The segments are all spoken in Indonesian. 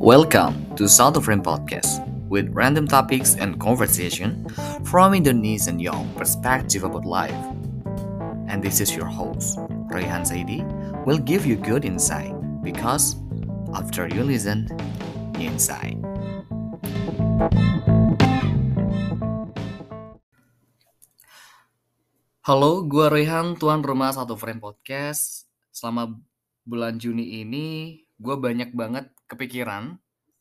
Welcome to South of Rain Podcast with random topics and conversation from Indonesian young perspective about life. And this is your host, Rayhan Saidi, will give you good insight because after you listen, you insight. Halo, gue Rehan, tuan rumah Satu Frame Podcast. Selama bulan Juni ini, gue banyak banget kepikiran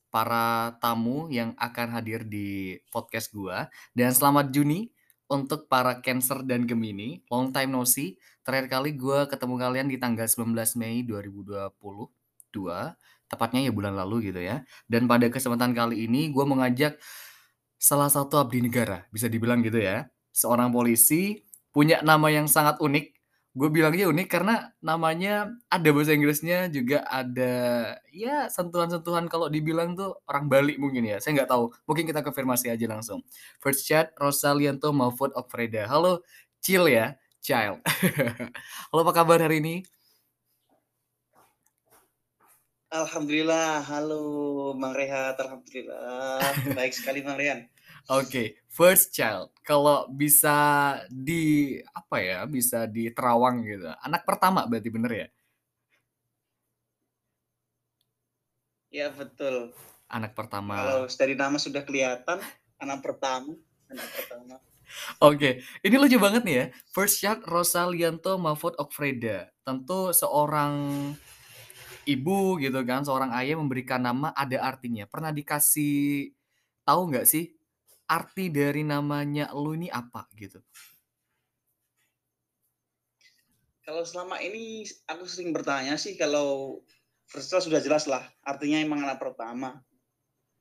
para tamu yang akan hadir di podcast gue. Dan selamat Juni untuk para Cancer dan Gemini. Long time no see. Terakhir kali gue ketemu kalian di tanggal 19 Mei 2022. Tepatnya ya bulan lalu gitu ya. Dan pada kesempatan kali ini gue mengajak salah satu abdi negara. Bisa dibilang gitu ya. Seorang polisi punya nama yang sangat unik gue bilangnya unik. Karena namanya ada bahasa Inggrisnya juga ada ya sentuhan-sentuhan. Kalau dibilang tuh orang Bali mungkin ya saya nggak tahu. Mungkin kita konfirmasi aja langsung. First chat Rosalianto Mahfud Okfreda. Halo chill ya child. Halo apa kabar hari ini? Alhamdulillah, halo Bang Rehat, Alhamdulillah, baik sekali Bang Rehan. Oke, okay. first child. Kalau bisa di apa ya? Bisa di terawang gitu. Anak pertama berarti bener ya? Ya betul. Anak pertama. Kalau dari nama sudah kelihatan, anak pertama, anak pertama. Oke, okay. ini lucu banget nih ya. First child Rosalianto Mahfud Okfreda. Tentu seorang ibu gitu kan, seorang ayah memberikan nama ada artinya. Pernah dikasih tahu nggak sih arti dari namanya lu ini apa gitu? Kalau selama ini aku sering bertanya sih kalau first sudah jelas lah artinya emang anak pertama.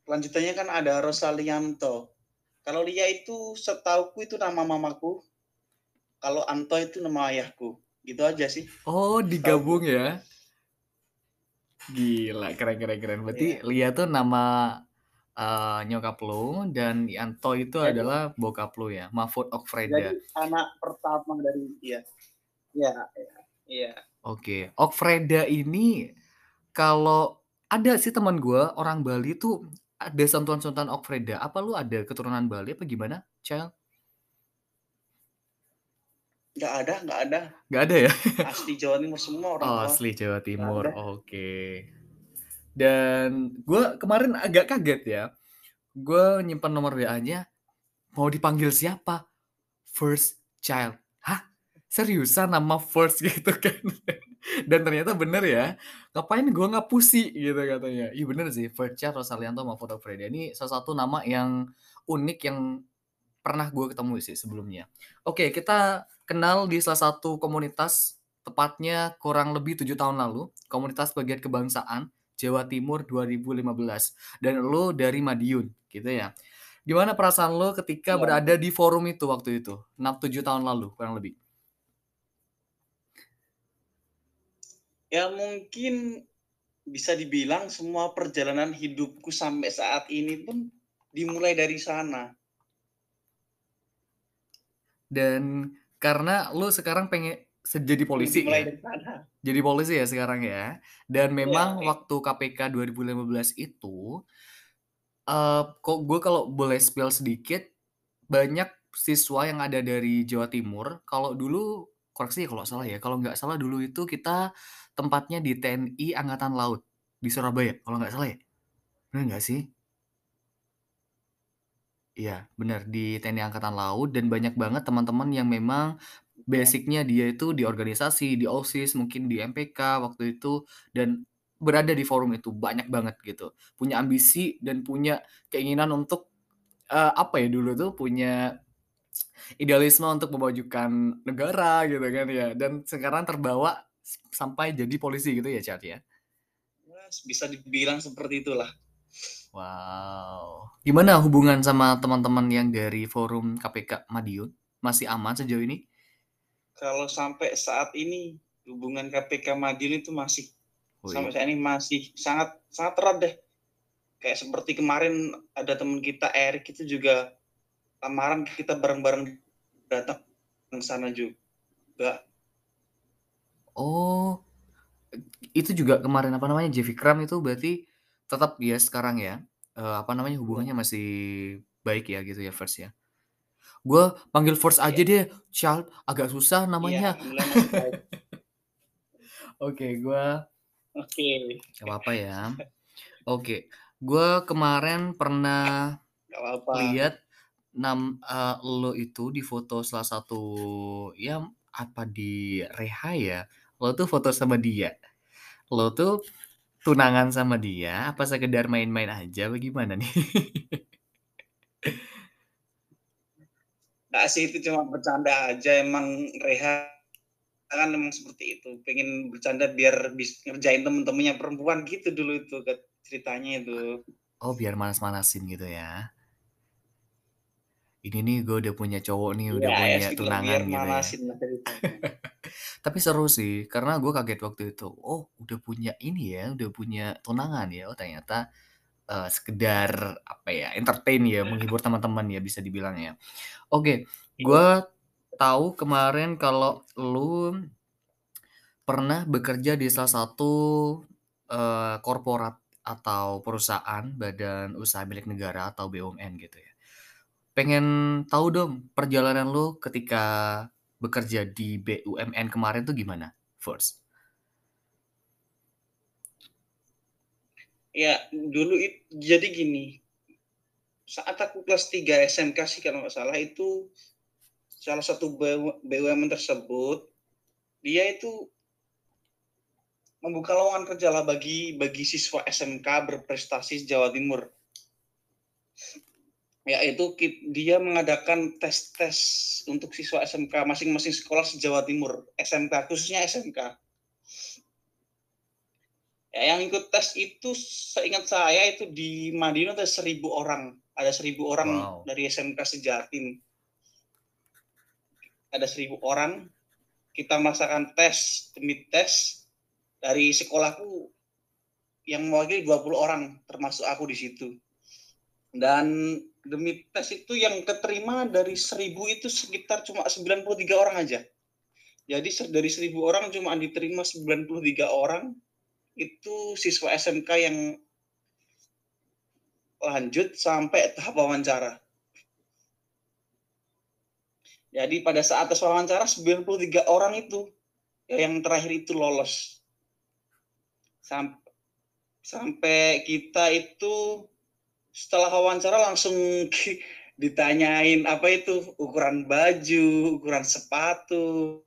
Lanjutannya kan ada Rosalianto. Kalau Lia itu setauku itu nama mamaku. Kalau Anto itu nama ayahku. Gitu aja sih. Oh, digabung ya. Gila, keren keren keren. Berarti yeah. Lia tuh nama uh, nyokap lo dan Yanto itu Jadi, adalah bokap lo ya, Mahfud Okfreda. Jadi anak pertama dari dia. Iya, iya. Ya. Oke, Okfreda ini kalau ada sih teman gue orang Bali tuh ada sentuhan-sentuhan Okfreda. Apa lu ada keturunan Bali apa gimana, Child? Gak ada, gak ada. Gak ada ya? Asli Jawa Timur semua orang. Oh, asli Jawa Timur. Oke. Dan gue kemarin agak kaget ya. Gue nyimpan nomor WA-nya. Mau dipanggil siapa? First child. Hah? Seriusan nama first gitu kan? Dan ternyata bener ya. Ngapain gue nggak pusi gitu katanya. Iya bener sih. First child Rosalianto sama Foto Freda. Ini salah satu nama yang unik yang pernah gue ketemu sih sebelumnya. Oke, kita kenal di salah satu komunitas tepatnya kurang lebih tujuh tahun lalu, komunitas bagian kebangsaan Jawa Timur 2015 dan lo dari Madiun gitu ya. Gimana perasaan lo ketika ya. berada di forum itu waktu itu? 6 7 tahun lalu kurang lebih. Ya mungkin bisa dibilang semua perjalanan hidupku sampai saat ini pun dimulai dari sana. Dan karena lo sekarang pengen jadi polisi mulai ya? dari sana. Jadi polisi ya sekarang ya. Dan iya, memang ya, waktu KPK 2015 itu uh, kok gue kalau boleh spill sedikit banyak siswa yang ada dari Jawa Timur kalau dulu koreksi ya kalau salah ya kalau nggak salah dulu itu kita tempatnya di TNI Angkatan Laut di Surabaya kalau nggak salah ya benar nggak sih Iya, benar di TNI Angkatan Laut dan banyak banget teman-teman yang memang basicnya dia itu di organisasi, di OSIS, mungkin di MPK waktu itu dan berada di forum itu banyak banget gitu. Punya ambisi dan punya keinginan untuk uh, apa ya dulu tuh punya idealisme untuk memajukan negara gitu kan ya dan sekarang terbawa sampai jadi polisi gitu ya Chat ya. Bisa dibilang seperti itulah. Wow. Gimana hubungan sama teman-teman yang dari forum KPK Madiun? Masih aman sejauh ini? Kalau sampai saat ini hubungan KPK Madiun itu masih oh, iya. sampai saat ini masih sangat sangat erat deh. Kayak seperti kemarin ada teman kita Erik itu juga lamaran kita bareng-bareng datang ke sana juga. Oh, itu juga kemarin apa namanya Jeffy Kram itu berarti tetap ya sekarang ya, eee, apa namanya, hubungannya masih baik ya gitu ya First ya. Gue panggil aja Iya. deh, Child agak susah Iya, namanya. baik. Oke, gua Oke. Nggak apa-apa ya. Oke, gua kemarin pernah lihat nam eee, lu itu di foto salah satu ya apa di reha ya, lo tuh foto sama dia. Lo tuh tunangan sama dia apa sekedar main-main aja apa gimana nih? Nggak sih, itu cuma bercanda aja emang reha kan emang seperti itu, pengen bercanda biar bis ngerjain temen-temennya perempuan gitu dulu itu ceritanya itu. Oh, biar manas-manasin gitu ya. Ini nih gue udah punya cowok nih, Iya, udah ya punya tunangan gitu ya. manasin. Tapi seru sih, karena gue kaget waktu itu, oh udah punya ini ya, udah punya tunangan ya, oh ternyata, eee, sekedar apa ya, entertain ya, menghibur teman-teman ya bisa dibilang ya. Oke, Iya. gue tahu kemarin kalau lu pernah bekerja di salah satu, eee, korporat atau perusahaan badan usaha milik negara atau BUMN gitu ya. Pengen tahu dong perjalanan lu ketika bekerja di BUMN kemarin tuh gimana, First? Ya, dulu it jadi gini, saat aku kelas 3 SMK sih kalau nggak salah itu, salah satu BU BUMN tersebut, dia itu membuka lowongan kerja lah bagi bagi siswa SMK berprestasi se-Jawa Timur. Yaitu dia mengadakan tes-tes untuk siswa SMK masing-masing sekolah se-Jawa Timur, SMK, khususnya SMK. Ya, yang ikut tes itu seingat saya itu di Madiun ada 1.000 orang, ada 1.000 orang Wow. dari SMK se-Jatim. Ada 1.000 orang, kita melaksanakan tes demi tes, dari sekolahku yang mewakili 20 orang, termasuk aku di situ. Dan demi tes itu yang keterima dari 1.000 itu sekitar cuma 93 orang aja. Jadi dari 1.000 orang cuma diterima 93 orang, itu siswa SMK yang lanjut sampai tahap wawancara. Jadi pada saat tes wawancara 93 orang itu, yang terakhir itu lolos. Sam sampai kita itu setelah wawancara langsung ditanyain apa itu, ukuran baju, ukuran sepatu.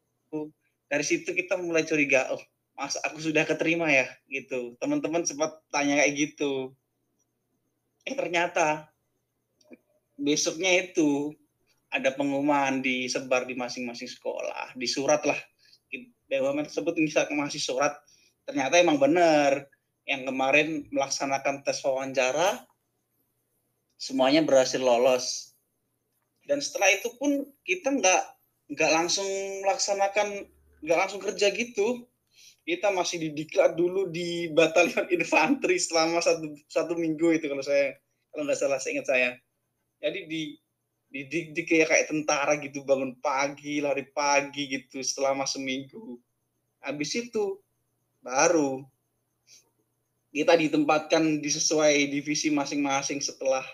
Dari situ kita mulai curiga, "Oh, masa aku sudah keterima ya?" Gitu. Teman-teman sempat tanya kayak gitu. Eh, ternyata besoknya itu ada pengumuman disebar di masing-masing sekolah, di surat lah. BUMN tersebut bisa ngasih surat, ternyata emang benar yang kemarin melaksanakan tes wawancara semuanya berhasil lolos. Dan setelah itu pun kita nggak nggak langsung melaksanakan nggak langsung kerja gitu. Kita masih didiklat dulu di batalion infanteri selama satu, satu minggu itu kalau saya kalau nggak salah seingat saya. Jadi di dididik kayak kayak tentara gitu bangun pagi lari pagi gitu selama seminggu. Habis itu baru kita ditempatkan di sesuai divisi masing-masing setelah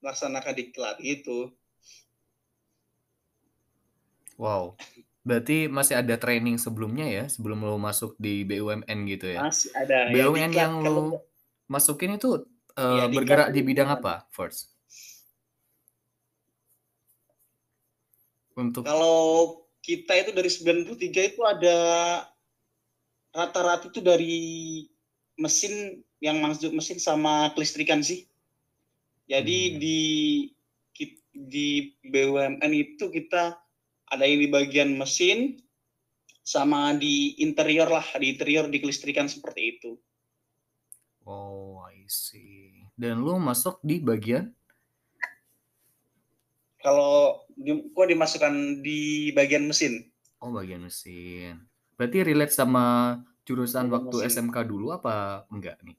melaksanakan diklat itu. Wow, berarti masih ada training sebelumnya ya, sebelum lo masuk di BUMN gitu ya? masih ada ya BUMN diklat yang kalau lo masukin itu, ya eee, diklat bergerak di bidang apa, First? Untuk Kalau kita itu dari 93 itu ada rata-rata itu dari mesin yang masuk mesin sama kelistrikan sih. Jadi Hmm. di di BUMN itu kita ada yang di bagian mesin sama di interior lah, di interior di kelistrikan seperti itu. Oh, I see. Dan lu masuk di bagian? Kalau di, gua dimasukkan di bagian mesin. Oh, bagian mesin. Berarti relate sama jurusan Bagian waktu mesin. SMK dulu apa enggak nih?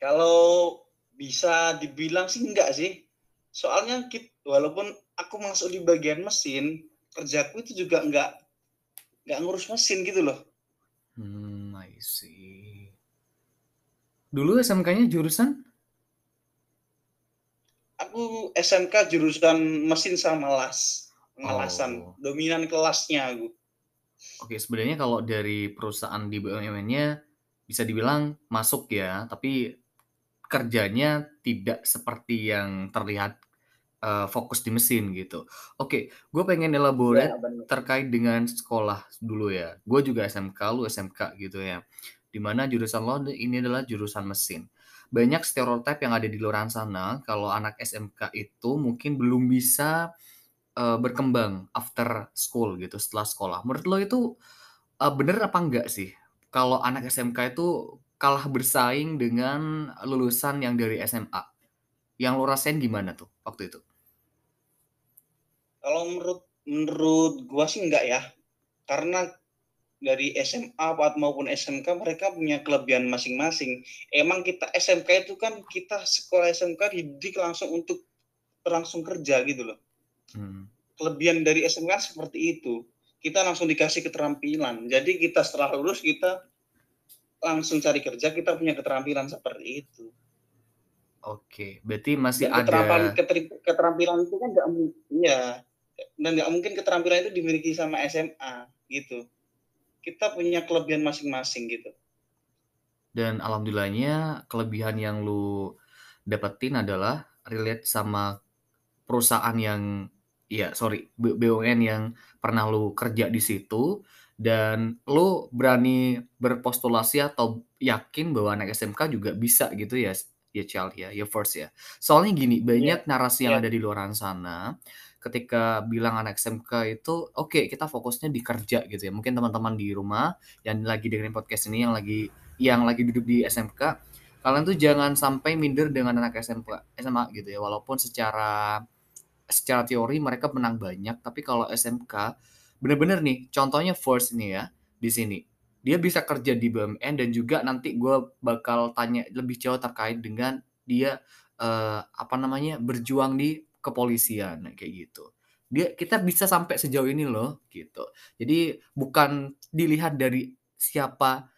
Kalau bisa dibilang sih enggak sih. Soalnya kit, walaupun aku masuk di bagian mesin, kerjaku itu juga enggak enggak ngurus mesin gitu loh. Hmm, I see. Dulu SMK-nya jurusan? Aku SMK jurusan mesin sama las. Pengelasan. Oh. Dominan kelasnya aku. Oke, sebenarnya kalau dari perusahaan di BUMN-nya bisa dibilang masuk ya, tapi kerjanya tidak seperti yang terlihat uh, fokus di mesin gitu. Oke, gue pengen elaborate ya, terkait dengan sekolah dulu ya. Gue juga SMK, lu SMK gitu ya. Di mana jurusan lo ini adalah jurusan mesin. Banyak stereotip yang ada di luar sana kalau anak SMK itu mungkin belum bisa uh, berkembang after school gitu setelah sekolah. Menurut lo itu uh, bener apa enggak sih? Kalau anak SMK itu kalah bersaing dengan lulusan yang dari SMA. Yang lo rasain gimana tuh waktu itu? Kalau menurut menurut gua sih enggak ya. Karena dari SMA maupun SMK mereka punya kelebihan masing-masing. Emang kita SMK itu kan kita sekolah SMK dididik langsung untuk langsung kerja gitu loh. Hmm. Kelebihan dari SMK seperti itu. Kita langsung dikasih keterampilan. Jadi kita setelah lulus kita langsung cari kerja, kita punya keterampilan seperti itu. Oke, berarti masih Dan ada keterampilan itu kan enggak iya. Dan nggak mungkin keterampilan itu dimiliki sama SMA gitu. Kita punya kelebihan masing-masing gitu. Dan alhamdulillahnya kelebihan yang lu dapetin adalah relate sama perusahaan yang ya sorry BUMN yang pernah lu kerja di situ dan lu berani berpostulasi atau yakin bahwa anak SMK juga bisa gitu ya ya child ya ya first ya soalnya gini banyak yeah. narasi yang yeah. ada di luar sana ketika bilang anak SMK itu oke okay, kita fokusnya di kerja gitu ya mungkin teman-teman di rumah yang lagi dengerin podcast ini yang lagi yang lagi duduk di SMK kalian tuh jangan sampai minder dengan anak SMK SMA gitu ya walaupun secara secara teori mereka menang banyak, tapi kalau SMK bener-bener nih, contohnya First ini ya di sini. Dia bisa kerja di BUMN dan juga nanti gue bakal tanya lebih jauh terkait dengan dia uh, apa namanya berjuang di kepolisian kayak gitu. Dia kita bisa sampai sejauh ini loh gitu. Jadi bukan dilihat dari siapa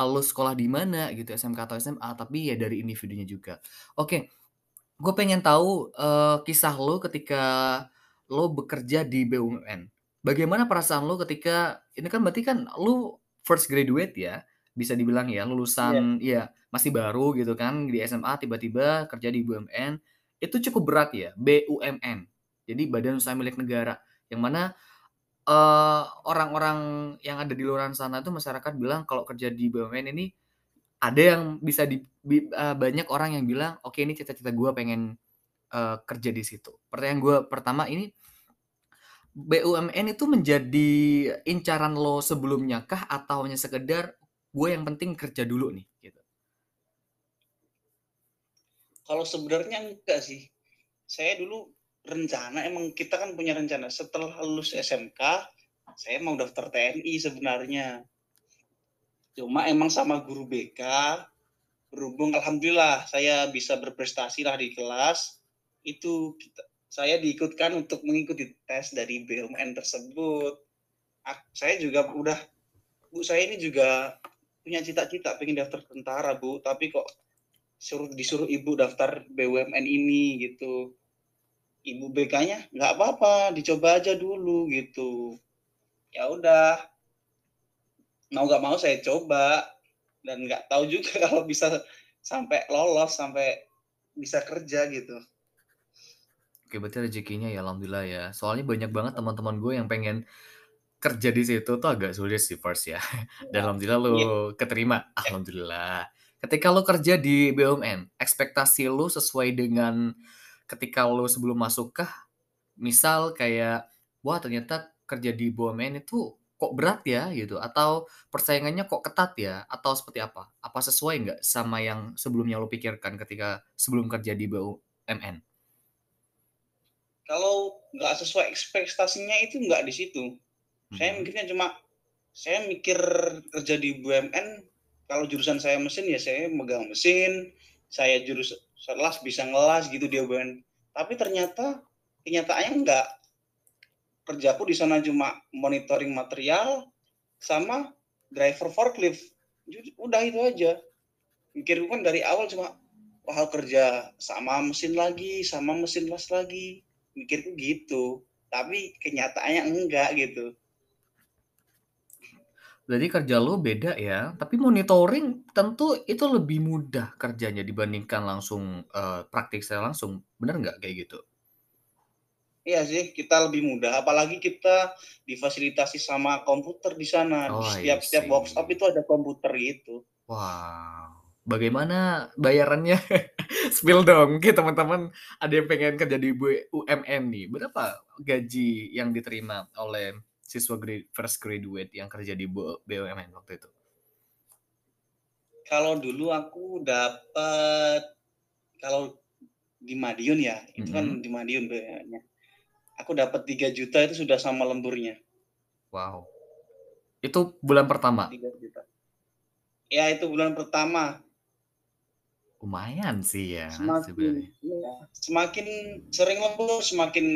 lo sekolah di mana gitu SMK atau SMA tapi ya dari individunya juga. Oke, Gue pengen tahu, uh, kisah lo ketika lo bekerja di BUMN. Bagaimana perasaan lo ketika ini kan berarti kan lo first graduate ya, bisa dibilang ya, lulusan yeah. ya masih baru gitu kan di SMA tiba-tiba kerja di BUMN. Itu cukup berat ya, BUMN. Jadi Badan Usaha Milik Negara, yang mana, uh, orang-orang yang ada di luar sana itu masyarakat bilang kalau kerja di BUMN ini ada yang bisa di uh, banyak orang yang bilang, "Oke ini cita-cita gue pengen, uh, kerja di situ." Pertanyaan gue pertama ini, BUMN itu menjadi incaran lo sebelumnya kah atau hanya sekedar, "Gue yang penting kerja dulu nih," gitu? Kalau sebenarnya enggak sih. Saya dulu rencana emang kita kan punya rencana setelah lulus SMK, saya mau daftar TNI sebenarnya. Cuma emang sama guru BK, berhubung alhamdulillah saya bisa berprestasi lah di kelas, itu kita, saya diikutkan untuk mengikuti tes dari BUMN tersebut. Saya juga udah, Bu saya ini juga punya cita-cita pengen daftar tentara Bu, tapi kok suruh disuruh ibu daftar BUMN ini gitu. Ibu BK-nya nggak apa-apa, dicoba aja dulu gitu. Ya udah, mau nggak mau saya coba dan nggak tahu juga kalau bisa sampai lolos sampai bisa kerja gitu. Oke, berarti rezekinya ya alhamdulillah ya. Soalnya banyak banget teman-teman gue yang pengen kerja di situ tuh agak sulit sih first ya. Dan iya. alhamdulillah lu yeah. keterima. Alhamdulillah. Ketika lu kerja di BUMN, ekspektasi lu sesuai dengan ketika lu sebelum masuk kah? Misal kayak wah ternyata kerja di BUMN itu kok berat ya gitu atau persaingannya kok ketat ya atau seperti apa? Apa sesuai nggak sama yang sebelumnya lo pikirkan ketika sebelum kerja di BUMN? Kalau nggak sesuai ekspektasinya itu nggak di situ. Hmm. Saya mikirnya cuma saya mikir kerja di BUMN kalau jurusan saya mesin ya saya megang mesin, saya jurus selas bisa ngelas gitu di BUMN. Tapi ternyata kenyataannya enggak kerjaku di sana cuma monitoring material sama driver forklift. Udah itu aja. mikirku kan dari awal cuma wah kerja sama mesin lagi sama mesin las lagi mikirku gitu tapi kenyataannya enggak gitu Berarti kerja lo beda ya, tapi monitoring tentu itu lebih mudah kerjanya dibandingkan langsung, eee, praktik secara langsung, bener nggak kayak gitu? Iya sih, kita lebih mudah, apalagi kita difasilitasi sama komputer di sana, di Oh, I setiap setiap workshop see. itu ada komputer gitu. Wow, bagaimana bayarannya? Spill dong, mungkin teman-teman ada yang pengen kerja di BUMN nih, berapa gaji yang diterima oleh siswa grade fresh graduate yang kerja di bu BUMN waktu itu? Kalau dulu aku dapat kalau di Madiun ya, itu kan Mhm. di Madiun BUMN-nya. Aku dapat 3 juta itu sudah sama lemburnya. Wow. Itu bulan pertama? 3 juta. Ya itu bulan pertama. Lumayan sih ya Semakin sebenarnya. iya, semakin sering lembur, semakin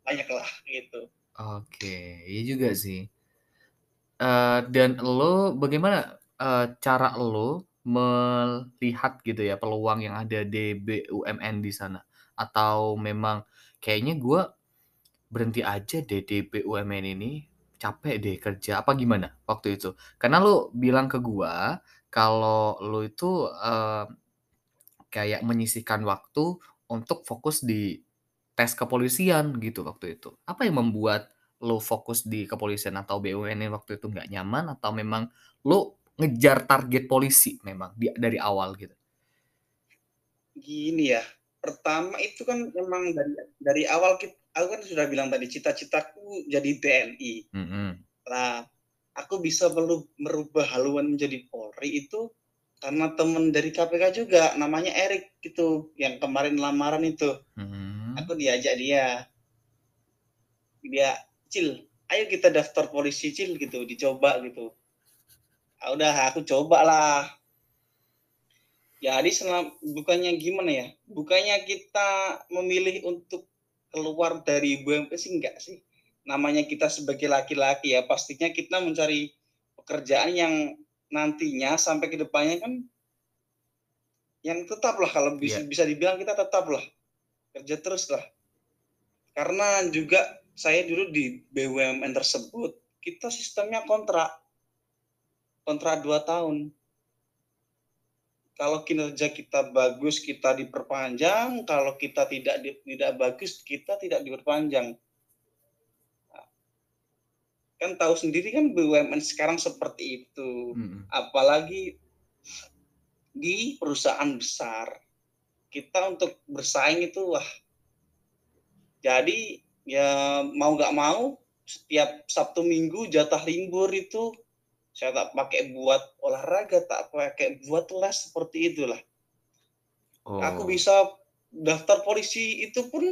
banyak lah, gitu. Oke, iya juga sih. Eee, dan elo bagaimana, eee, cara elo melihat gitu ya peluang yang ada di BUMN di sana? Atau memang kayaknya gua berhenti aja deh di BUMN ini, capek deh kerja, apa gimana waktu itu? Karena lu bilang ke gua kalau lu itu, eee, kayak menyisihkan waktu untuk fokus di tes kepolisian gitu waktu itu. Apa yang membuat lu fokus di kepolisian atau BUMN waktu itu nggak nyaman atau memang lu ngejar target polisi memang di dari awal gitu? Gini ya, pertama itu kan memang dari dari awal kit aku kan sudah bilang tadi cita-citaku jadi TNI. Mhm. Nah, aku bisa melu merubah haluan menjadi Polri itu karena temen dari KPK juga namanya Erik gitu, yang kemarin lamaran itu. Mhm. Aku diajak dia. Dia, "Cil, ayo kita daftar polisi, Cil," gitu, dicoba gitu. Ah, udah aku cobalah. Jadi selam bukannya gimana ya, bukannya kita memilih untuk keluar dari BUMN sih enggak sih. Namanya kita sebagai laki-laki ya, pastinya kita mencari pekerjaan yang nantinya sampai ke depannya kan yang tetaplah kalau bisa Iya. bisa dibilang kita tetaplah, kerja teruslah. Karena juga saya dulu di BUMN tersebut, kita sistemnya kontrak. Kontrak 2 tahun. Kalau kinerja kita bagus, kita diperpanjang, kalau kita tidak di tidak bagus, kita tidak diperpanjang. Kan tahu sendiri kan BUMN sekarang seperti itu, apalagi di perusahaan besar. Kita untuk bersaing itu wah jadi ya mau nggak mau setiap Sabtu Minggu jatah libur itu saya tak pakai buat olahraga, tak pakai buat les, seperti itulah. Aku Oh. bisa daftar polisi itu pun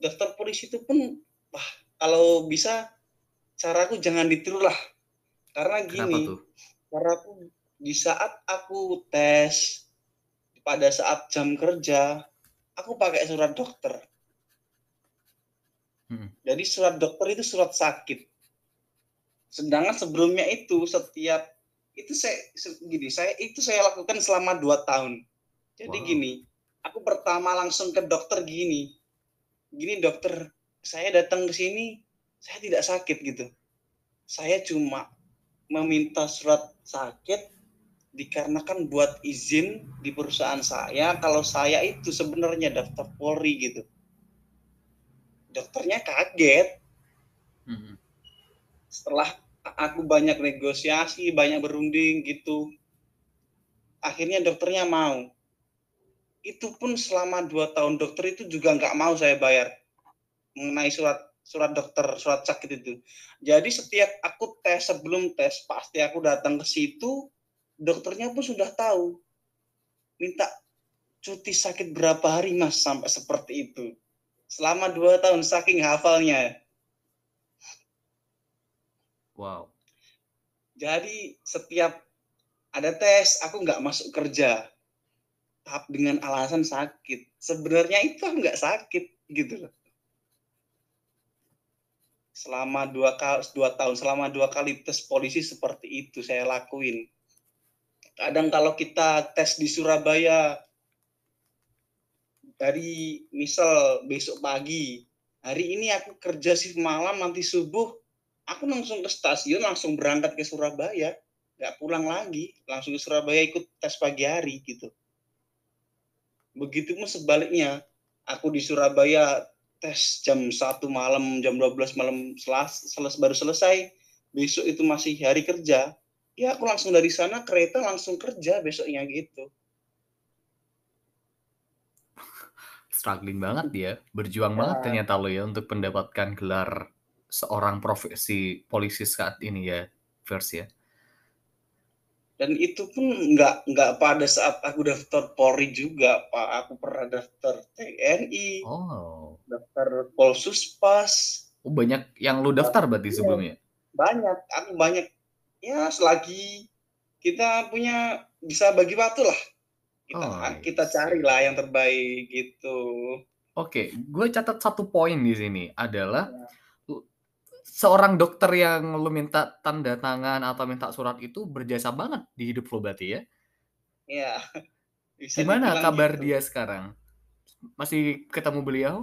daftar polisi itu pun, wah kalau bisa caraku jangan ditirulah. Karena Kenapa gini, karena aku di saat aku tes, pada saat jam kerja, aku pakai surat dokter. Mhm. Jadi surat dokter itu surat sakit. Sedangkan sebelumnya itu setiap itu saya gini, saya itu saya lakukan selama 2 tahun. Jadi Wow. gini, aku pertama langsung ke dokter gini, "Gini dokter, saya datang ke sini, saya tidak sakit," gitu. "Saya cuma meminta surat sakit dikarenakan buat izin di perusahaan saya kalau saya itu sebenarnya daftar Polri," gitu. Dokternya kaget. Mhm. Setelah aku banyak negosiasi, banyak berunding gitu, akhirnya dokternya mau. Itu pun selama 2 tahun dokter itu juga nggak mau saya bayar, mengenai surat surat dokter, surat sakit itu. Jadi setiap aku tes, sebelum tes pasti aku datang ke situ, dokternya pun sudah tahu. Minta cuti sakit berapa hari Mas, sampai seperti itu. Selama 2 tahun saking hafalnya. Wow. Jadi setiap ada tes, aku nggak masuk kerja. Tap dengan alasan sakit. Sebenarnya itu nggak sakit, gitu loh. Selama 2 kal 2 tahun, selama 2 kali tes polisi seperti itu saya lakuin. Kadang kalau kita tes di Surabaya dari misal besok pagi hari ini aku kerja shift malam nanti subuh aku langsung ke stasiun langsung berangkat ke Surabaya. Nggak pulang lagi langsung ke Surabaya ikut tes pagi hari gitu. Begitu pun sebaliknya aku di Surabaya tes jam satu malam jam 12 malam selas, seles, baru selesai besok itu masih hari kerja ya aku langsung dari sana kereta langsung kerja besoknya gitu struggling banget dia, berjuang ya. banget ternyata lo ya untuk mendapatkan gelar seorang profesi polisi saat ini ya, Vers ya. Dan itu pun nggak nggak pada saat aku daftar Polri juga, Pak. Aku pernah daftar TNI, oh. daftar Polsuspas. Oh, banyak yang lu daftar berarti ya, sebelumnya? Banyak, aku banyak. Ya selagi kita punya bisa bagi waktu lah kita oh, kita carilah yang terbaik gitu. Oke, gue catat satu poin di sini adalah ya. seorang dokter yang lu minta tanda tangan atau minta surat itu berjasa banget di hidup lo berarti ya? Iya. Gimana kabar gitu. dia sekarang? Masih ketemu beliau?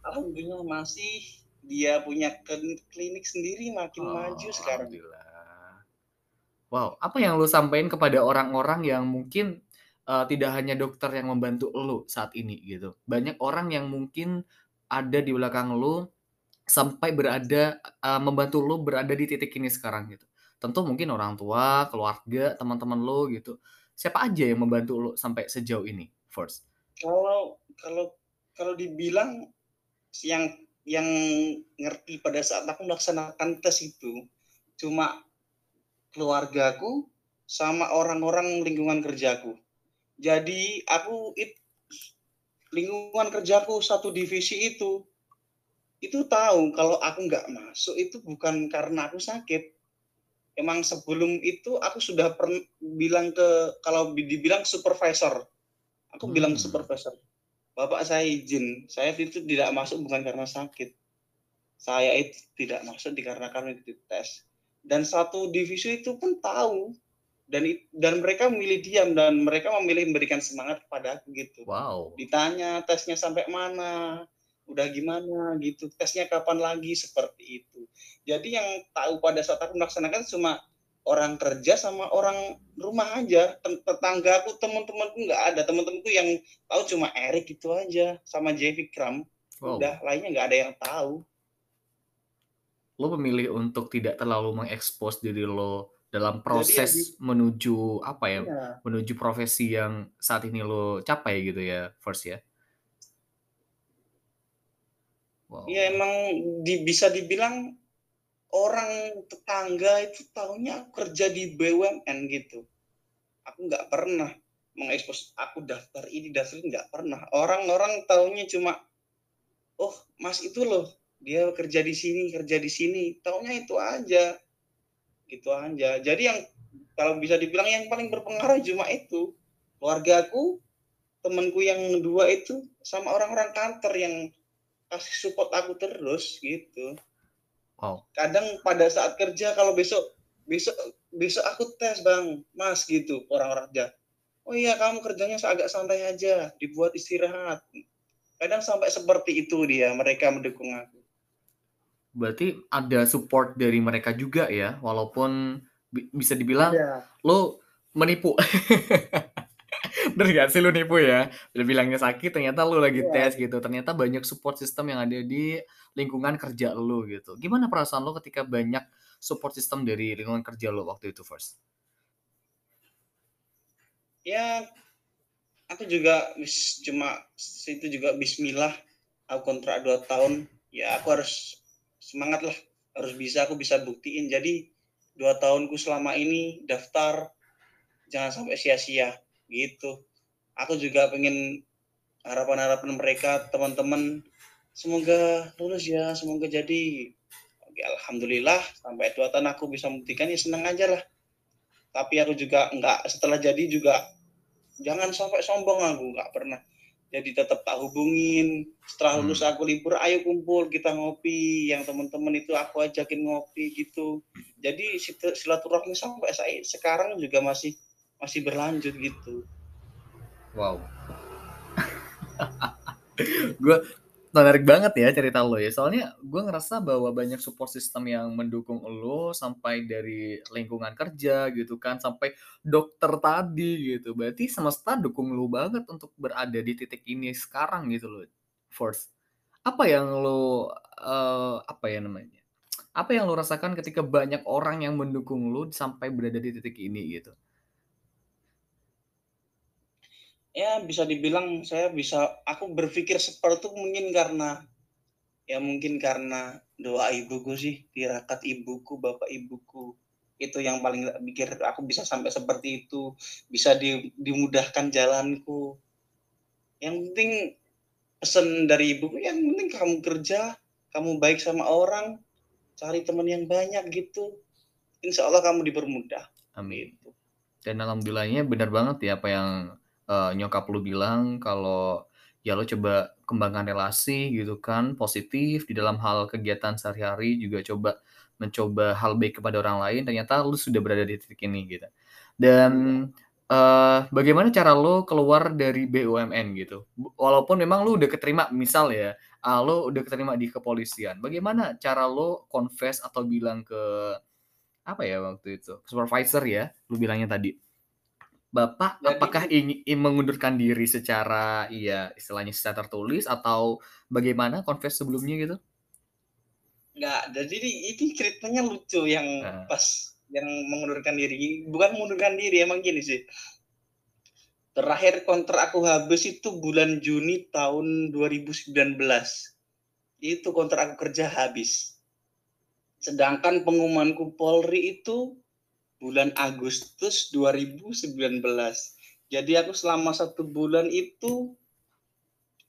Alhamdulillah masih. Dia punya klinik sendiri makin oh, maju sekarang. Alhamdulillah. Wow, apa yang lu sampaikan kepada orang-orang yang mungkin, uh, tidak hanya dokter yang membantu lu saat ini gitu. Banyak orang yang mungkin ada di belakang lu, sampai berada uh, membantu lu berada di titik ini sekarang gitu. Tentu mungkin orang tua, keluarga, teman-teman lu gitu. Siapa aja yang membantu lu sampai sejauh ini, First? Kalau kalau kalau dibilang yang yang ngerti pada saat aku melaksanakan tes itu, cuma keluargaku sama orang-orang lingkungan kerjaku. Jadi aku it, lingkungan kerjaku satu divisi itu itu tahu kalau aku nggak masuk itu bukan karena aku sakit. Emang sebelum itu aku sudah pernah bilang ke kalau dibilang supervisor, aku hmm. bilang supervisor, bapak saya izin, saya itu tidak masuk bukan karena sakit, saya itu tidak masuk dikarenakan itu tes dan satu divisi itu pun tahu dan dan mereka memilih diam dan mereka memilih memberikan semangat kepada aku gitu. Wow. Ditanya tesnya sampai mana, udah gimana gitu, tesnya kapan lagi seperti itu. Jadi yang tahu pada saat aku melaksanakan cuma orang kerja sama orang rumah aja. Tetangga aku, teman-temanku nggak ada. Teman-temanku yang tahu cuma Erik itu aja sama Jevi Kram. Wow. Udah lainnya nggak ada yang tahu lo memilih untuk tidak terlalu mengekspos diri lo dalam proses Jadi, menuju apa ya, ya, menuju profesi yang saat ini lo capai gitu ya, first ya. Wow. Ya emang di, bisa dibilang orang tetangga itu tahunya aku kerja di BUMN gitu. Aku nggak pernah mengekspos aku daftar ini daftar ini nggak pernah. Orang-orang tahunya cuma, oh mas itu loh dia kerja di sini kerja di sini. Taunya itu aja. Gitu aja. Jadi yang kalau bisa dibilang yang paling berpengaruh cuma itu. Keluargaku temanku yang dua itu sama orang-orang kantor yang kasih support aku terus gitu wow. kadang pada saat kerja kalau besok besok besok aku tes bang mas gitu orang-orang kerja oh iya kamu kerjanya agak santai aja dibuat istirahat kadang sampai seperti itu dia mereka mendukung aku Berarti ada support dari mereka juga ya, walaupun bi bisa dibilang Ada. lo menipu. Bener gak sih lo nipu ya? Udah bilangnya sakit ternyata lo lagi yeah. tes gitu, ternyata banyak support system yang ada di lingkungan kerja lo gitu. Gimana perasaan lo ketika banyak support system dari lingkungan kerja lo waktu itu First? Ya, aku juga cuma itu juga bismillah, aku kontrak 2 tahun, ya aku harus semangat lah harus bisa aku bisa buktiin jadi dua tahunku selama ini daftar jangan sampai sia-sia gitu aku juga pengen harapan-harapan mereka teman-teman semoga lulus ya semoga jadi. Oke, alhamdulillah sampai dua tahun aku bisa membuktikan ya senang aja lah. Tapi aku juga nggak setelah jadi juga jangan sampai sombong aku nggak pernah. Jadi tetap tak hubungin. Setelah Hmm. lulus aku libur ayo kumpul kita ngopi. Yang teman-teman itu aku ajakin ngopi gitu. Jadi silaturahmi sampai saya sekarang juga masih masih berlanjut gitu. Wow. gue menarik banget ya cerita lo ya. Soalnya gue ngerasa bahwa banyak support system yang mendukung lo sampai dari lingkungan kerja gitu kan sampai dokter tadi gitu. Berarti semesta dukung lo banget untuk berada di titik ini sekarang gitu loh. First, apa yang lo eh, apa ya namanya? Apa yang lo rasakan ketika banyak orang yang mendukung lo sampai berada di titik ini gitu? Ya bisa dibilang saya bisa aku berpikir seperti itu mungkin karena ya mungkin karena doa ibuku sih tirakat ibuku bapak ibuku. Itu yang paling pikir aku bisa sampai seperti itu bisa di- dimudahkan jalanku. Yang penting pesan dari ibuku yang penting kamu kerja kamu baik sama orang cari teman yang banyak gitu. Insya Allah kamu dipermudah. Amin. gitu. Dan alhamdulillahnya benar banget ya apa yang eh, nyokap lu bilang kalau ya lo coba kembangkan relasi gitu kan positif di dalam hal kegiatan sehari-hari juga coba mencoba hal baik kepada orang lain ternyata lu sudah berada di titik ini gitu. Dan eh, bagaimana cara lo keluar dari BUMN gitu? Walaupun memang lu udah keterima misal ya, ah, lo udah keterima di kepolisian. Bagaimana cara lo confess atau bilang ke apa ya waktu itu supervisor ya, lu bilangnya tadi. Bapak Jadi- apakah ingin mengundurkan diri secara iya istilahnya secara tertulis atau bagaimana confess sebelumnya gitu? Enggak, jadi ini- ini ceritanya lucu yang Nah. pas yang mengundurkan diri. Bukan mengundurkan diri, emang gini sih. Terakhir kontrak aku habis itu bulan Juni tahun 2019. Itu kontrak aku kerja habis. Sedangkan pengumumanku Polri itu bulan Agustus 2019. Jadi aku selama satu bulan itu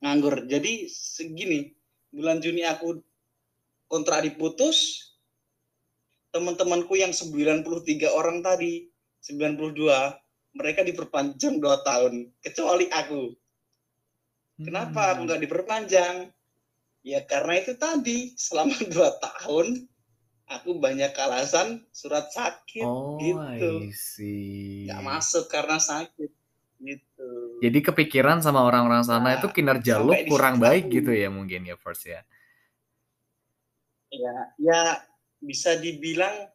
nganggur. Jadi segini, bulan Juni aku kontrak diputus, teman-temanku yang 93 orang tadi, 92, mereka diperpanjang 2 tahun, kecuali aku. Kenapa aku Hmm. nggak diperpanjang? Ya karena itu tadi, selama 2 tahun, aku banyak alasan surat sakit, Oh, gitu. Nggak masuk karena sakit, gitu. Jadi kepikiran sama orang-orang sana Nah, itu kinerja lu kurang baik gitu ya mungkin ya first ya. Ya, ya bisa dibilang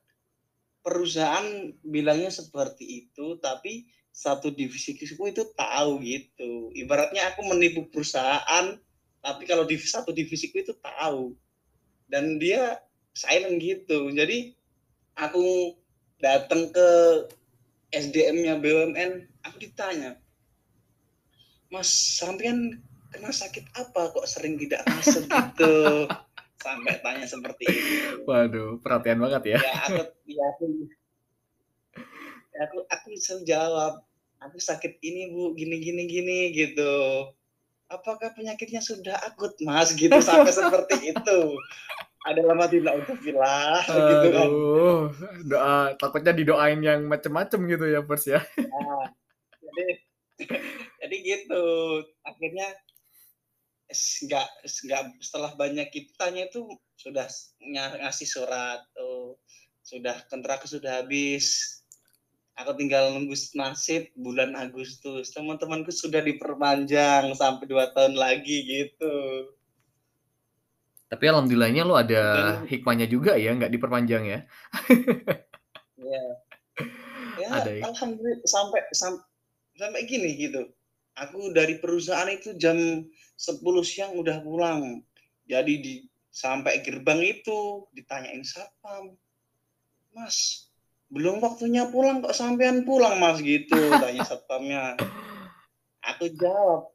perusahaan bilangnya seperti itu, tapi satu divisiku itu tahu gitu. Ibaratnya aku menipu perusahaan, tapi kalau di satu divisiku itu tahu. Dan dia silent gitu. Jadi aku datang ke SDM-nya BUMN, aku ditanya, Mas, sampean kena sakit apa kok sering tidak masuk gitu? Sampai tanya seperti itu Waduh, perhatian banget ya. ya aku ya aku ya aku aku bisa jawab aku sakit ini bu gini gini gini gitu apakah penyakitnya sudah akut mas gitu sampai seperti itu ada lama tidak untuk villa gitu kan. Doa takutnya didoain yang macem-macem gitu ya first ya. Nah, jadi jadi gitu. Akhirnya nggak nggak setelah banyak kitanya itu sudah ngasih surat tuh. Sudah kontrak sudah habis. Aku tinggal nunggu nasib bulan Agustus. Teman-temanku sudah diperpanjang sampai dua tahun lagi gitu Tapi alhamdulillahnya lu ada Dan- hikmahnya juga ya, nggak diperpanjang ya. ya ya Ada ya? alhamdulillah sampai sam- sampai gini gitu. Aku dari perusahaan itu jam 10 siang udah pulang. Jadi di sampai gerbang itu ditanyain satpam. Mas belum waktunya pulang kok sampean pulang mas? Gitu tanya satpamnya. Aku jawab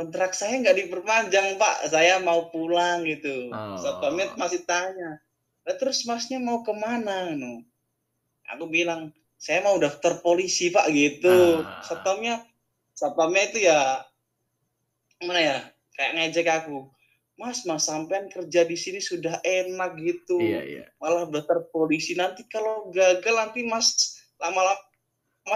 kontrak saya nggak diperpanjang pak saya mau pulang gitu Oh. satpamnya masih tanya "Lah, terus masnya mau ke mana no aku bilang saya mau daftar polisi pak gitu Ah. satpamnya satpamnya itu ya mana ya kayak ngejek aku mas mas sampean kerja di sini sudah enak gitu Iya, iya. malah daftar polisi nanti kalau gagal nanti mas lama-lama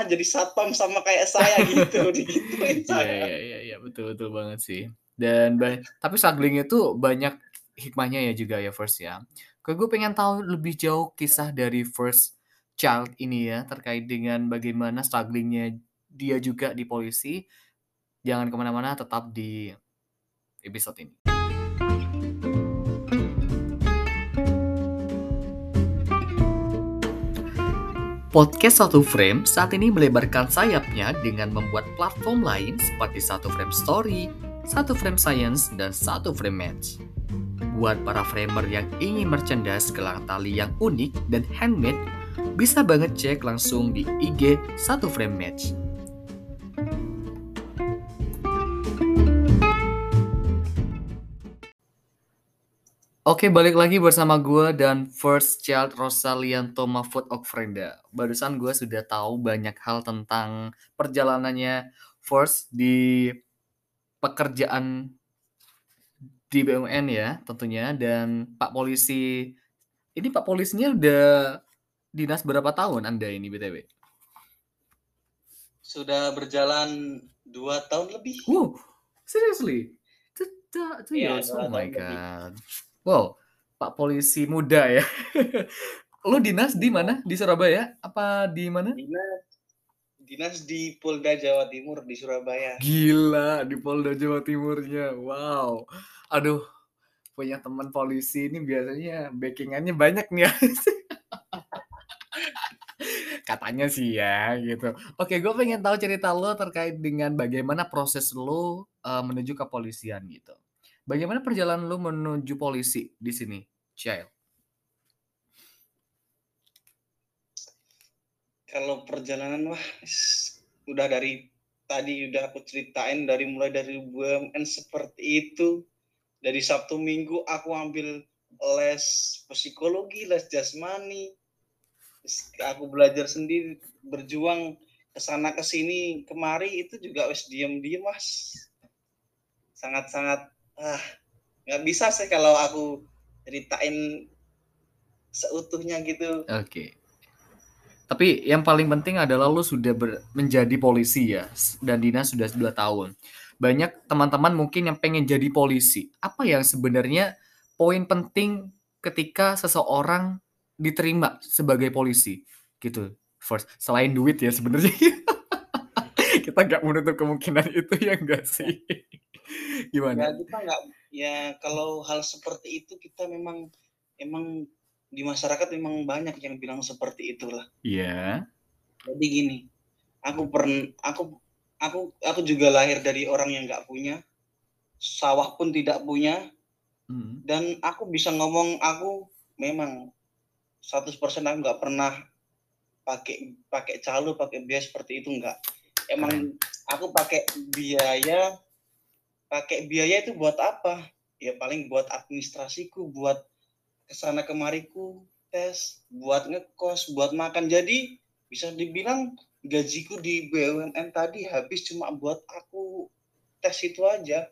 jadi satpam sama kayak saya gitu digituin Iya saya. iya iya iya, betul betul banget sih. Dan tapi struggling itu banyak hikmahnya ya juga ya First ya. Ke gue pengen tahu lebih jauh kisah dari First Child ini ya, terkait dengan bagaimana struggling-nya dia juga di polisi. Jangan ke mana mana tetap di episode ini. Podcast Satu Frame saat ini melebarkan sayapnya dengan membuat platform lain seperti Satu Frame Story, Satu Frame Science, dan Satu Frame Match. Buat para framer yang ingin merchandise gelang tali yang unik dan handmade, bisa banget cek langsung di IG Satu Frame Match. Oke, balik lagi bersama gue dan First Child Rosalianto Mahfud Okfrenda. Barusan gue sudah tahu banyak hal tentang perjalanannya First di pekerjaan di BUMN ya tentunya dan Pak Polisi ini Pak Polisinya udah dinas berapa tahun Anda ini BTW? Sudah berjalan dua tahun lebih. Wow, seriously? Two, two, two Iya, years? dua Oh my tahun lebih. Wow, Pak Polisi muda ya. Lu dinas di mana? Di Surabaya? Apa di mana? Dinas dinas di Polda Jawa Timur di Surabaya. Gila, di Polda Jawa Timurnya. Wow. Aduh, punya teman polisi ini biasanya backingannya banyak nih ya. Katanya sih ya gitu. Oke, gue pengen tahu cerita lo terkait dengan bagaimana proses lo uh, menuju kepolisian gitu. Bagaimana perjalanan lo menuju polisi di sini, Child? Kalau perjalanan wah udah dari tadi udah aku ceritain dari mulai dari BUMN seperti itu. Dari Sabtu Minggu aku ambil les psikologi, les jasmani. Aku belajar sendiri, berjuang ke sana ke sini kemari itu juga wes diem-diem mas. Sangat-sangat ah nggak bisa sih kalau aku ceritain seutuhnya gitu. Oke. Tapi yang paling penting adalah lo sudah ber- menjadi polisi ya, dan dinas sudah 2 tahun. Banyak teman-teman mungkin yang pengen jadi polisi. Apa yang sebenarnya poin penting ketika seseorang diterima sebagai polisi? Gitu. First, selain duit ya sebenarnya. Kita nggak menutup kemungkinan itu ya enggak sih? Ya Gimana? kita nggak ya kalau hal seperti itu kita memang emang di masyarakat memang banyak yang bilang seperti itulah Iya. jadi gini aku pernah aku aku aku juga lahir dari orang yang nggak punya sawah pun tidak punya Hmm. dan aku bisa ngomong aku memang 100% aku nggak pernah pakai pakai calo pakai biaya seperti itu nggak emang aku pakai biaya pakai biaya itu buat apa? Ya paling buat administrasiku buat ke sana kemariku tes buat ngekos buat makan. Jadi bisa dibilang gajiku di BUMN tadi habis cuma buat aku tes itu aja.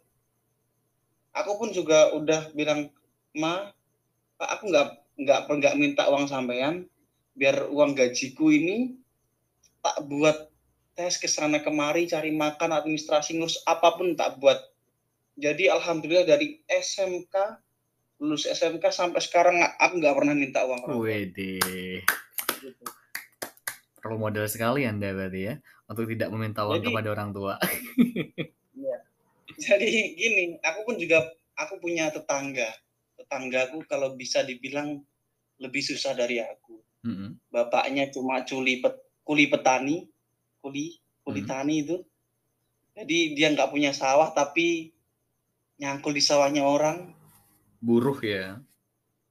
Aku pun juga udah bilang ma Pak, aku nggak nggak nggak minta uang sampean biar uang gajiku ini tak buat tes ke sana kemari cari makan administrasi ngurus apa pun tak buat jadi alhamdulillah dari SMK lulus SMK sampai sekarang nggak- aku nggak pernah minta uang orang. Wede. Gitu. Role model sekali Anda berarti ya untuk tidak meminta uang Jadi- kepada orang tua. jadi gini aku pun juga aku punya tetangga tetanggaku kalau bisa dibilang lebih susah dari aku Mm-mm. bapaknya cuma culi pet, kuli petani kuli kuli Hmm. tani itu jadi dia nggak punya sawah tapi nyangkul di sawahnya orang. Buruh ya.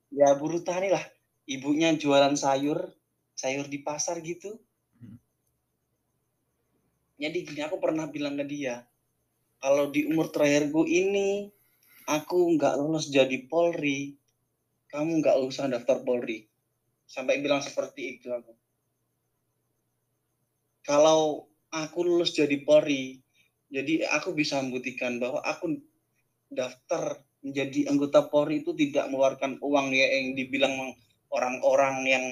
ya buruh tani lah. Ibunya jualan sayur sayur di pasar gitu. Hmm. jadi gini aku pernah bilang ke dia kalau di umur terakhirku ini aku nggak lulus jadi Polri. Kamu nggak usah daftar Polri. Sampai bilang seperti itu aku. Kalau aku lulus jadi Polri jadi aku bisa membuktikan bahwa aku daftar menjadi anggota Polri itu tidak mengeluarkan uang ya yang dibilang orang-orang yang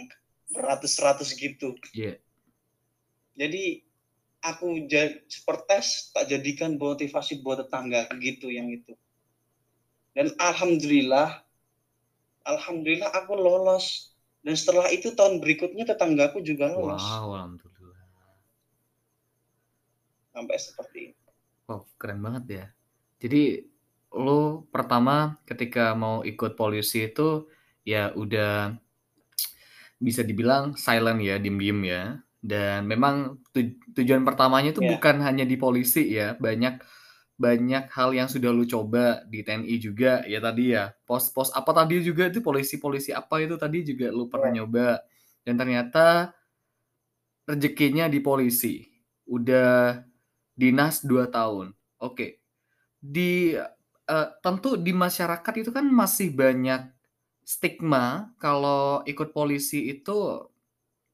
beratus-ratus gitu. Iya. Jadi aku sepertes tak jadikan motivasi buat tetangga gitu yang itu. Dan alhamdulillah alhamdulillah aku lolos. Dan setelah itu tahun berikutnya tetanggaku juga lolos. Wow, alhamdulillah. Sampai seperti itu. Wow, keren banget ya. Jadi lo pertama ketika mau ikut polisi itu ya udah bisa dibilang silent ya, diem-diem ya. Dan memang tu tujuan pertamanya itu Iya. bukan hanya di polisi ya, banyak banyak hal yang sudah lu coba di TNI juga ya tadi ya. Pos-pos apa tadi juga itu polisi-polisi apa itu tadi juga lu pernah Iya. nyoba. Dan ternyata rezekinya di polisi. Udah dinas 2 tahun. Oke. Di eee, tentu di masyarakat itu kan masih banyak stigma kalau ikut polisi itu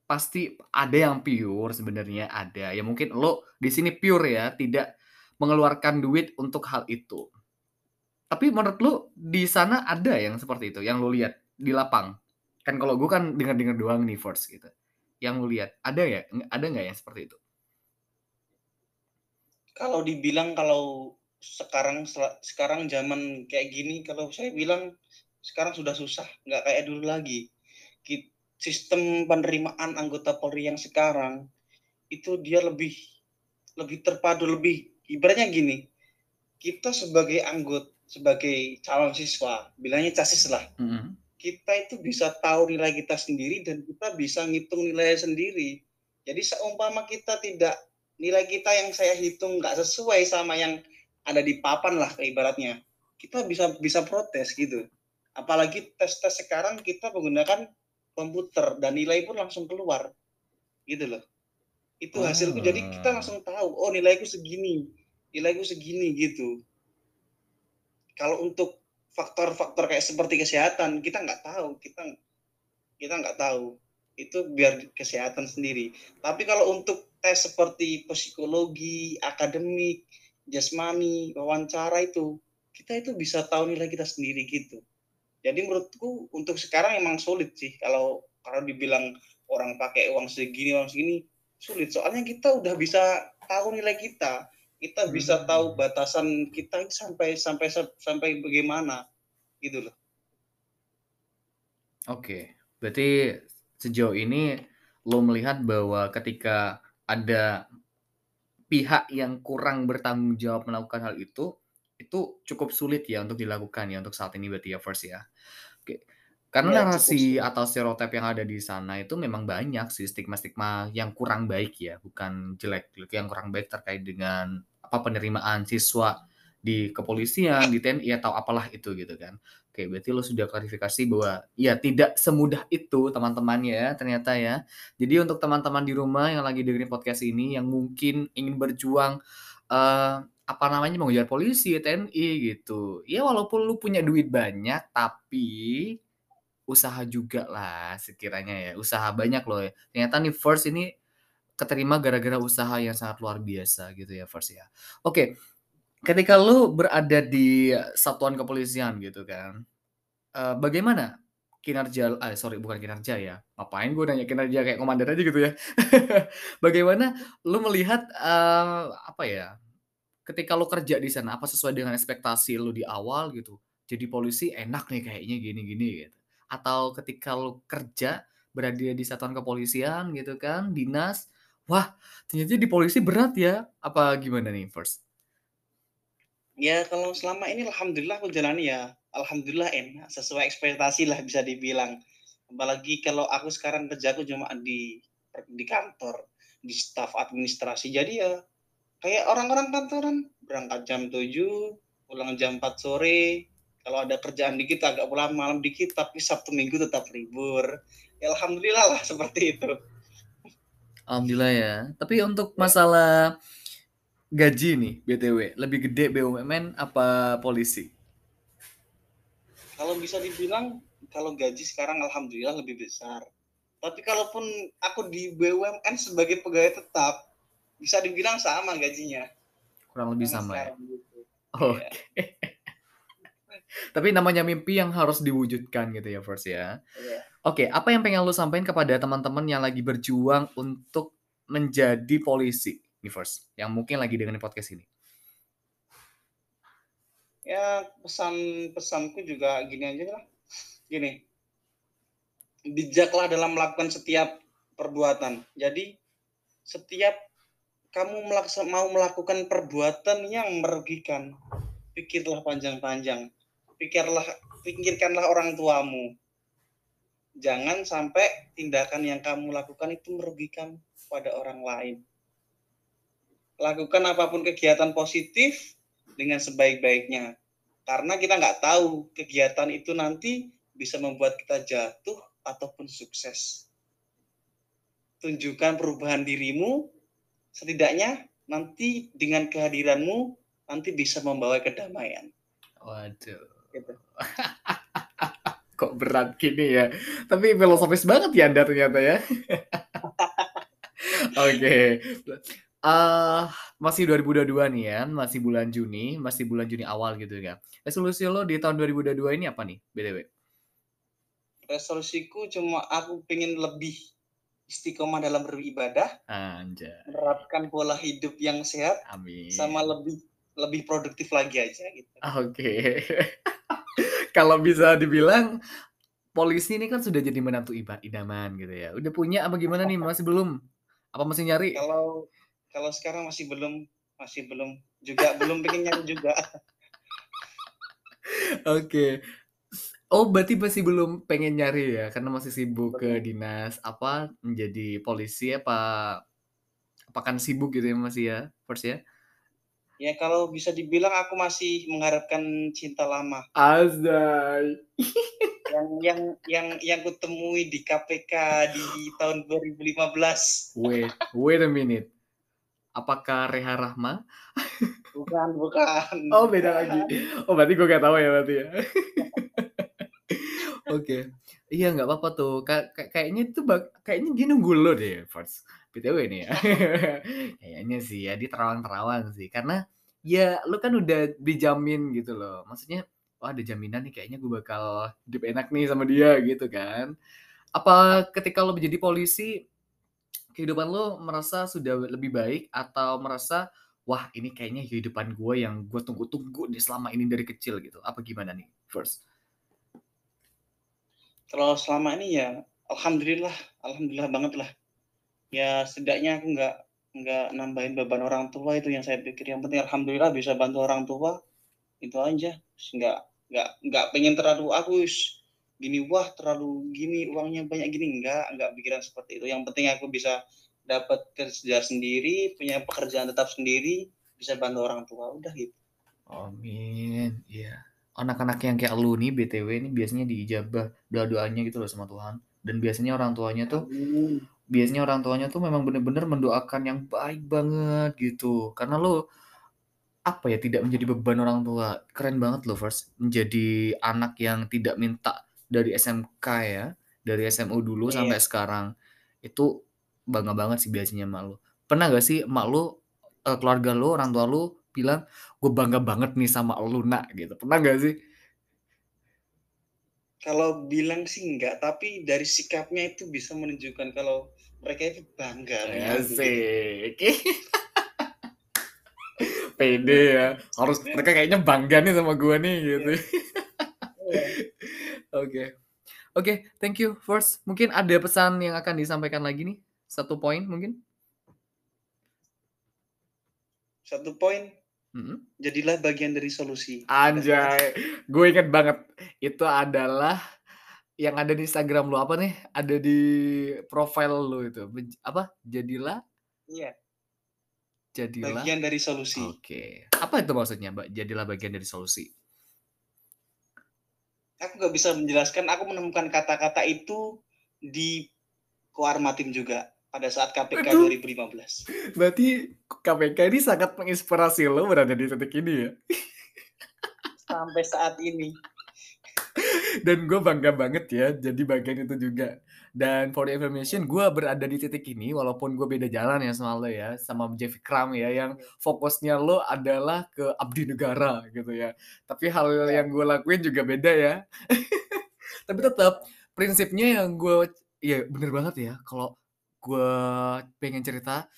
pasti ada yang pure sebenarnya ada. Ya mungkin lo di sini pure ya, tidak mengeluarkan duit untuk hal itu. Tapi menurut lu di sana ada yang seperti itu, yang lu lihat di lapang? Kan kalau gue kan dengar-dengar doang nih first gitu. Yang lu lihat, ada ya? Ada nggak yang seperti itu? Kalau dibilang kalau sekarang sekarang zaman kayak gini, kalau saya bilang sekarang sudah susah, nggak kayak dulu lagi. Sistem penerimaan anggota Polri yang sekarang, itu dia lebih lebih terpadu, lebih ibaratnya gini, kita sebagai anggot sebagai calon siswa, bilangnya casis lah, Mhm. kita itu bisa tahu nilai kita sendiri dan kita bisa ngitung nilai sendiri. Jadi seumpama kita tidak nilai kita yang saya hitung nggak sesuai sama yang ada di papan lah ibaratnya, kita bisa bisa protes gitu. Apalagi tes-tes sekarang kita menggunakan komputer dan nilai pun langsung keluar, gitu loh. Itu hasilku jadi kita langsung tahu, "Oh nilaiku segini, nilaiku segini," gitu. Kalau untuk faktor-faktor kayak seperti kesehatan, kita nggak tahu, kita kita nggak tahu. Itu biar kesehatan sendiri. Tapi kalau untuk tes seperti psikologi, akademik, jasmani, wawancara itu, kita itu bisa tahu nilai kita sendiri gitu. Jadi menurutku untuk sekarang emang sulit sih kalau kalau dibilang orang pakai uang segini, uang segini, sulit. Soalnya kita udah bisa tahu nilai kita. Kita bisa tahu Mmm. batasan kita sampai sampai sampai bagaimana, gitu loh. Oke, berarti sejauh ini lo melihat bahwa ketika ada pihak yang kurang bertanggung jawab melakukan hal itu, itu cukup sulit ya untuk dilakukan ya untuk saat ini berarti ya First ya? Oke, karena cukup narasi atau stereotip yang ada di sana itu memang banyak sih stigma-stigma yang kurang baik ya, bukan jelek, yang kurang baik terkait dengan apa, penerimaan siswa di kepolisian, di TNI, atau apalah itu gitu kan. Oke, berarti lo sudah klarifikasi bahwa ya tidak semudah itu teman-teman ya ternyata ya. Jadi untuk teman-teman di rumah yang lagi dengerin podcast ini yang mungkin ingin berjuang, eee, apa namanya, mengejar polisi, TNI gitu, ya walaupun lu punya duit banyak, tapi usaha jugalah sekiranya ya, usaha banyak loh ya. Ternyata nih First ini keterima gara-gara usaha yang sangat luar biasa gitu ya First ya. Oke, ketika lu berada di satuan kepolisian gitu kan, eee, bagaimana kinerja eh sorry bukan kinerja ya, ngapain gue nanya kinerja kayak komandan aja gitu ya. Bagaimana lu melihat, eee, apa ya, ketika lu kerja di sana, apa sesuai dengan ekspektasi lu di awal gitu, jadi polisi enak nih kayaknya gini-gini gitu? Atau ketika lu kerja, berada di satuan kepolisian gitu kan, dinas, wah ternyata di polisi berat ya? Apa gimana nih First? Ya kalau selama ini alhamdulillah aku jalani ya, alhamdulillah enak, sesuai ekspektasilah bisa dibilang. Apalagi kalau aku sekarang kerjaku cuma di di kantor, di staf administrasi. Jadi ya kayak orang-orang kantoran, berangkat jam 7, pulang jam 4 sore, kalau ada kerjaan dikit agak pulang malam dikit, tapi Sabtu Minggu tetap libur. Ya alhamdulillah lah seperti itu. Alhamdulillah ya. Tapi untuk Ya. Gaji nih BTW, lebih gede BUMN apa polisi? Kalau bisa dibilang, kalau gaji sekarang alhamdulillah lebih besar. Tapi kalaupun aku di BUMN sebagai pegawai tetap, bisa dibilang sama gajinya. Kurang lebih Sama sama ya? gitu. Oke. Iya. Tapi namanya mimpi yang harus diwujudkan gitu ya First ya. Iya. Oke, apa yang pengen lu sampein kepada teman-teman yang lagi berjuang untuk menjadi polisi first yang mungkin lagi dengerin podcast ini? Ya pesan pesanku juga gini aja lah. Gini, bijaklah dalam melakukan setiap perbuatan. Jadi setiap kamu melaksa, mau melakukan perbuatan yang merugikan, pikirlah panjang-panjang. Pikirlah pikirkanlah orang tuamu. Jangan sampai tindakan yang kamu lakukan itu merugikan pada orang lain. Lakukan apa pun kegiatan positif dengan sebaik-baiknya. Karena kita nggak tahu kegiatan itu nanti bisa membuat kita jatuh ataupun sukses. Tunjukkan perubahan dirimu, setidaknya nanti dengan kehadiranmu nanti bisa membawa kedamaian. Waduh. Gitu. Kok berat gini ya? Tapi filosofis banget ya Anda ternyata ya. Oke. okay. Uh, masih 2022 nih ya, masih bulan Juni, masih bulan Juni awal gitu ya. Resolusi lo di tahun 2022 ini apa nih, BTW? Resolusiku cuma aku pengen lebih istiqomah dalam beribadah. Anjay. Menerapkan pola hidup yang sehat. Amin. Sama lebih lebih produktif lagi aja gitu. Oke. Okay. Kalau bisa dibilang polisi ini kan sudah jadi menantu idaman gitu ya. Udah punya apa gimana nih? Masih belum? Apa masih nyari? Kalau kalau sekarang masih belum masih belum juga belum pengen nyari juga oke okay. oh berarti masih belum pengen nyari ya karena masih sibuk Betul. ke dinas apa menjadi polisi apa apa kan sibuk gitu ya masih ya first ya Ya kalau bisa dibilang aku masih mengharapkan cinta lama. Azai. yang yang yang yang kutemui di KPK di tahun 2015. Wait, wait a minute. Apakah Reha Rahma? Bukan, bukan. Oh, beda lagi. Oh, berarti gue gak tahu ya berarti ya. Oke. okay. Iya, nggak apa-apa tuh. Kay kayaknya itu kayaknya dia nunggu lo deh, first. BTW nih ya. kayaknya sih ya, dia terawang-terawang sih. Karena ya lu kan udah dijamin gitu loh. Maksudnya, wah ada jaminan nih kayaknya gue bakal hidup enak nih sama dia gitu kan. Apa ketika lo menjadi polisi, kehidupan lo merasa sudah lebih baik atau merasa wah ini kayaknya kehidupan gue yang gue tunggu-tunggu nih selama ini dari kecil gitu? Apa gimana nih first? Kalau selama ini ya alhamdulillah alhamdulillah banget lah. Ya setidaknya aku nggak nggak nambahin beban orang tua itu yang saya pikir. Yang penting alhamdulillah bisa bantu orang tua itu aja. Nggak nggak nggak pengen terlalu aku gini wah terlalu gini uangnya banyak gini. Enggak enggak pikiran seperti itu. Yang penting aku bisa dapat kerja sendiri punya pekerjaan tetap sendiri bisa bantu orang tua udah gitu. Amin iya. Anak-anak yang kayak lu nih btw ini biasanya diijabah doa doanya gitu loh sama Tuhan. Dan biasanya orang tuanya tuh amin. biasanya orang tuanya tuh memang bener-bener mendoakan yang baik banget gitu. Karena lo apa ya tidak menjadi beban orang tua. Keren banget lo first menjadi anak yang tidak minta dari SMK ya, dari SMU dulu iya. sampai sekarang, itu bangga banget sih biasanya emak lu. Pernah gak sih emak lu, uh, keluarga lu, orang tua lu bilang, "Gue bangga banget nih sama lu, Nak," gitu. Pernah gak sih? Kalau bilang sih enggak, tapi dari sikapnya itu bisa menunjukkan kalau mereka itu bangga Asik. Pede ya, harus mereka kayaknya bangga nih sama gue nih gitu. Iya. Oke. Oke, thank you first. Mungkin ada pesan yang akan disampaikan lagi nih? Satu poin mungkin? Satu poin. Mm-hmm. Jadilah bagian dari solusi. Anjay, gue inget banget. Itu adalah yang ada di Instagram lo apa nih? Ada di profile lo itu. Apa? Jadilah? Iya. Jadilah. Bagian dari solusi. Oke. Apa itu maksudnya, Mbak? Jadilah bagian dari solusi aku nggak bisa menjelaskan aku menemukan kata-kata itu di Koarmatim juga pada saat KPK Aduh. 2015. Berarti KPK ini sangat menginspirasi lo berada di titik ini ya? Sampai saat ini. Dan gue bangga banget ya jadi bagian itu juga. Dan for the information, gue berada di titik ini walaupun gue beda jalan ya sama lo ya, sama Jeff Kram ya, yang fokusnya lo adalah ke abdi negara gitu ya. Tapi hal iya. yang gue lakuin juga beda ya. Tapi tetap prinsipnya yang gue, ya bener banget ya, kalau gue pengen cerita,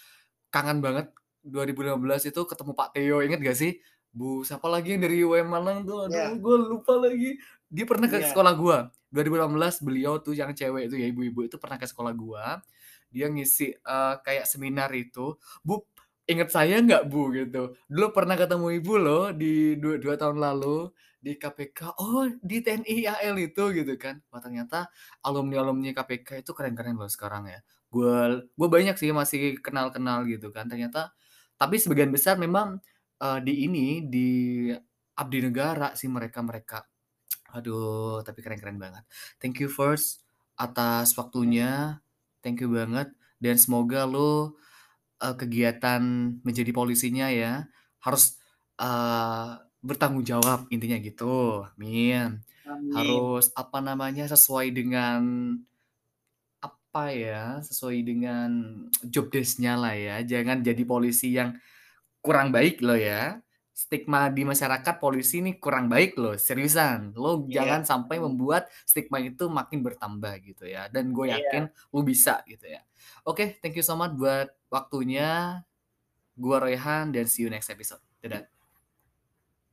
kangen banget 2015 itu ketemu Pak Teo, inget gak sih? Bu siapa lagi yang dari UM Malang tuh, aduh Iya. gue lupa lagi. Dia pernah ke Iya. sekolah gue, 2016 beliau tuh yang cewek itu ya, ibu-ibu itu pernah ke sekolah gua, dia ngisi, eee, kayak seminar itu, "Bu, inget saya nggak Bu?" Gitu. "Dulu pernah ketemu Ibu loh di du 2 tahun lalu di KPK." "Oh di TNI AL itu?" Gitu kan. Wah ternyata alumni-alumni KPK itu keren-keren loh sekarang ya. Gua gua banyak sih masih kenal-kenal gitu kan ternyata tapi sebagian besar memang, eee, di ini, di abdi negara sih mereka-mereka. Aduh, tapi keren-keren banget. Thank you first atas waktunya, thank you banget dan semoga lu, eee, kegiatan menjadi polisinya ya, harus, eee, bertanggung jawab intinya gitu, amin. Amin. Harus apa namanya, sesuai dengan apa ya, sesuai dengan job desk-nya lah ya, jangan jadi polisi yang kurang baik loh ya. Stigma di masyarakat polisi ini kurang baik loh, seriusan. Lo Iya, jangan sampai mmm. membuat stigma itu makin bertambah gitu ya, dan gue Iya. yakin lu bisa gitu ya. Oke, thank you so much buat waktunya. Gua Rayhan dan see you next episode. Dadah.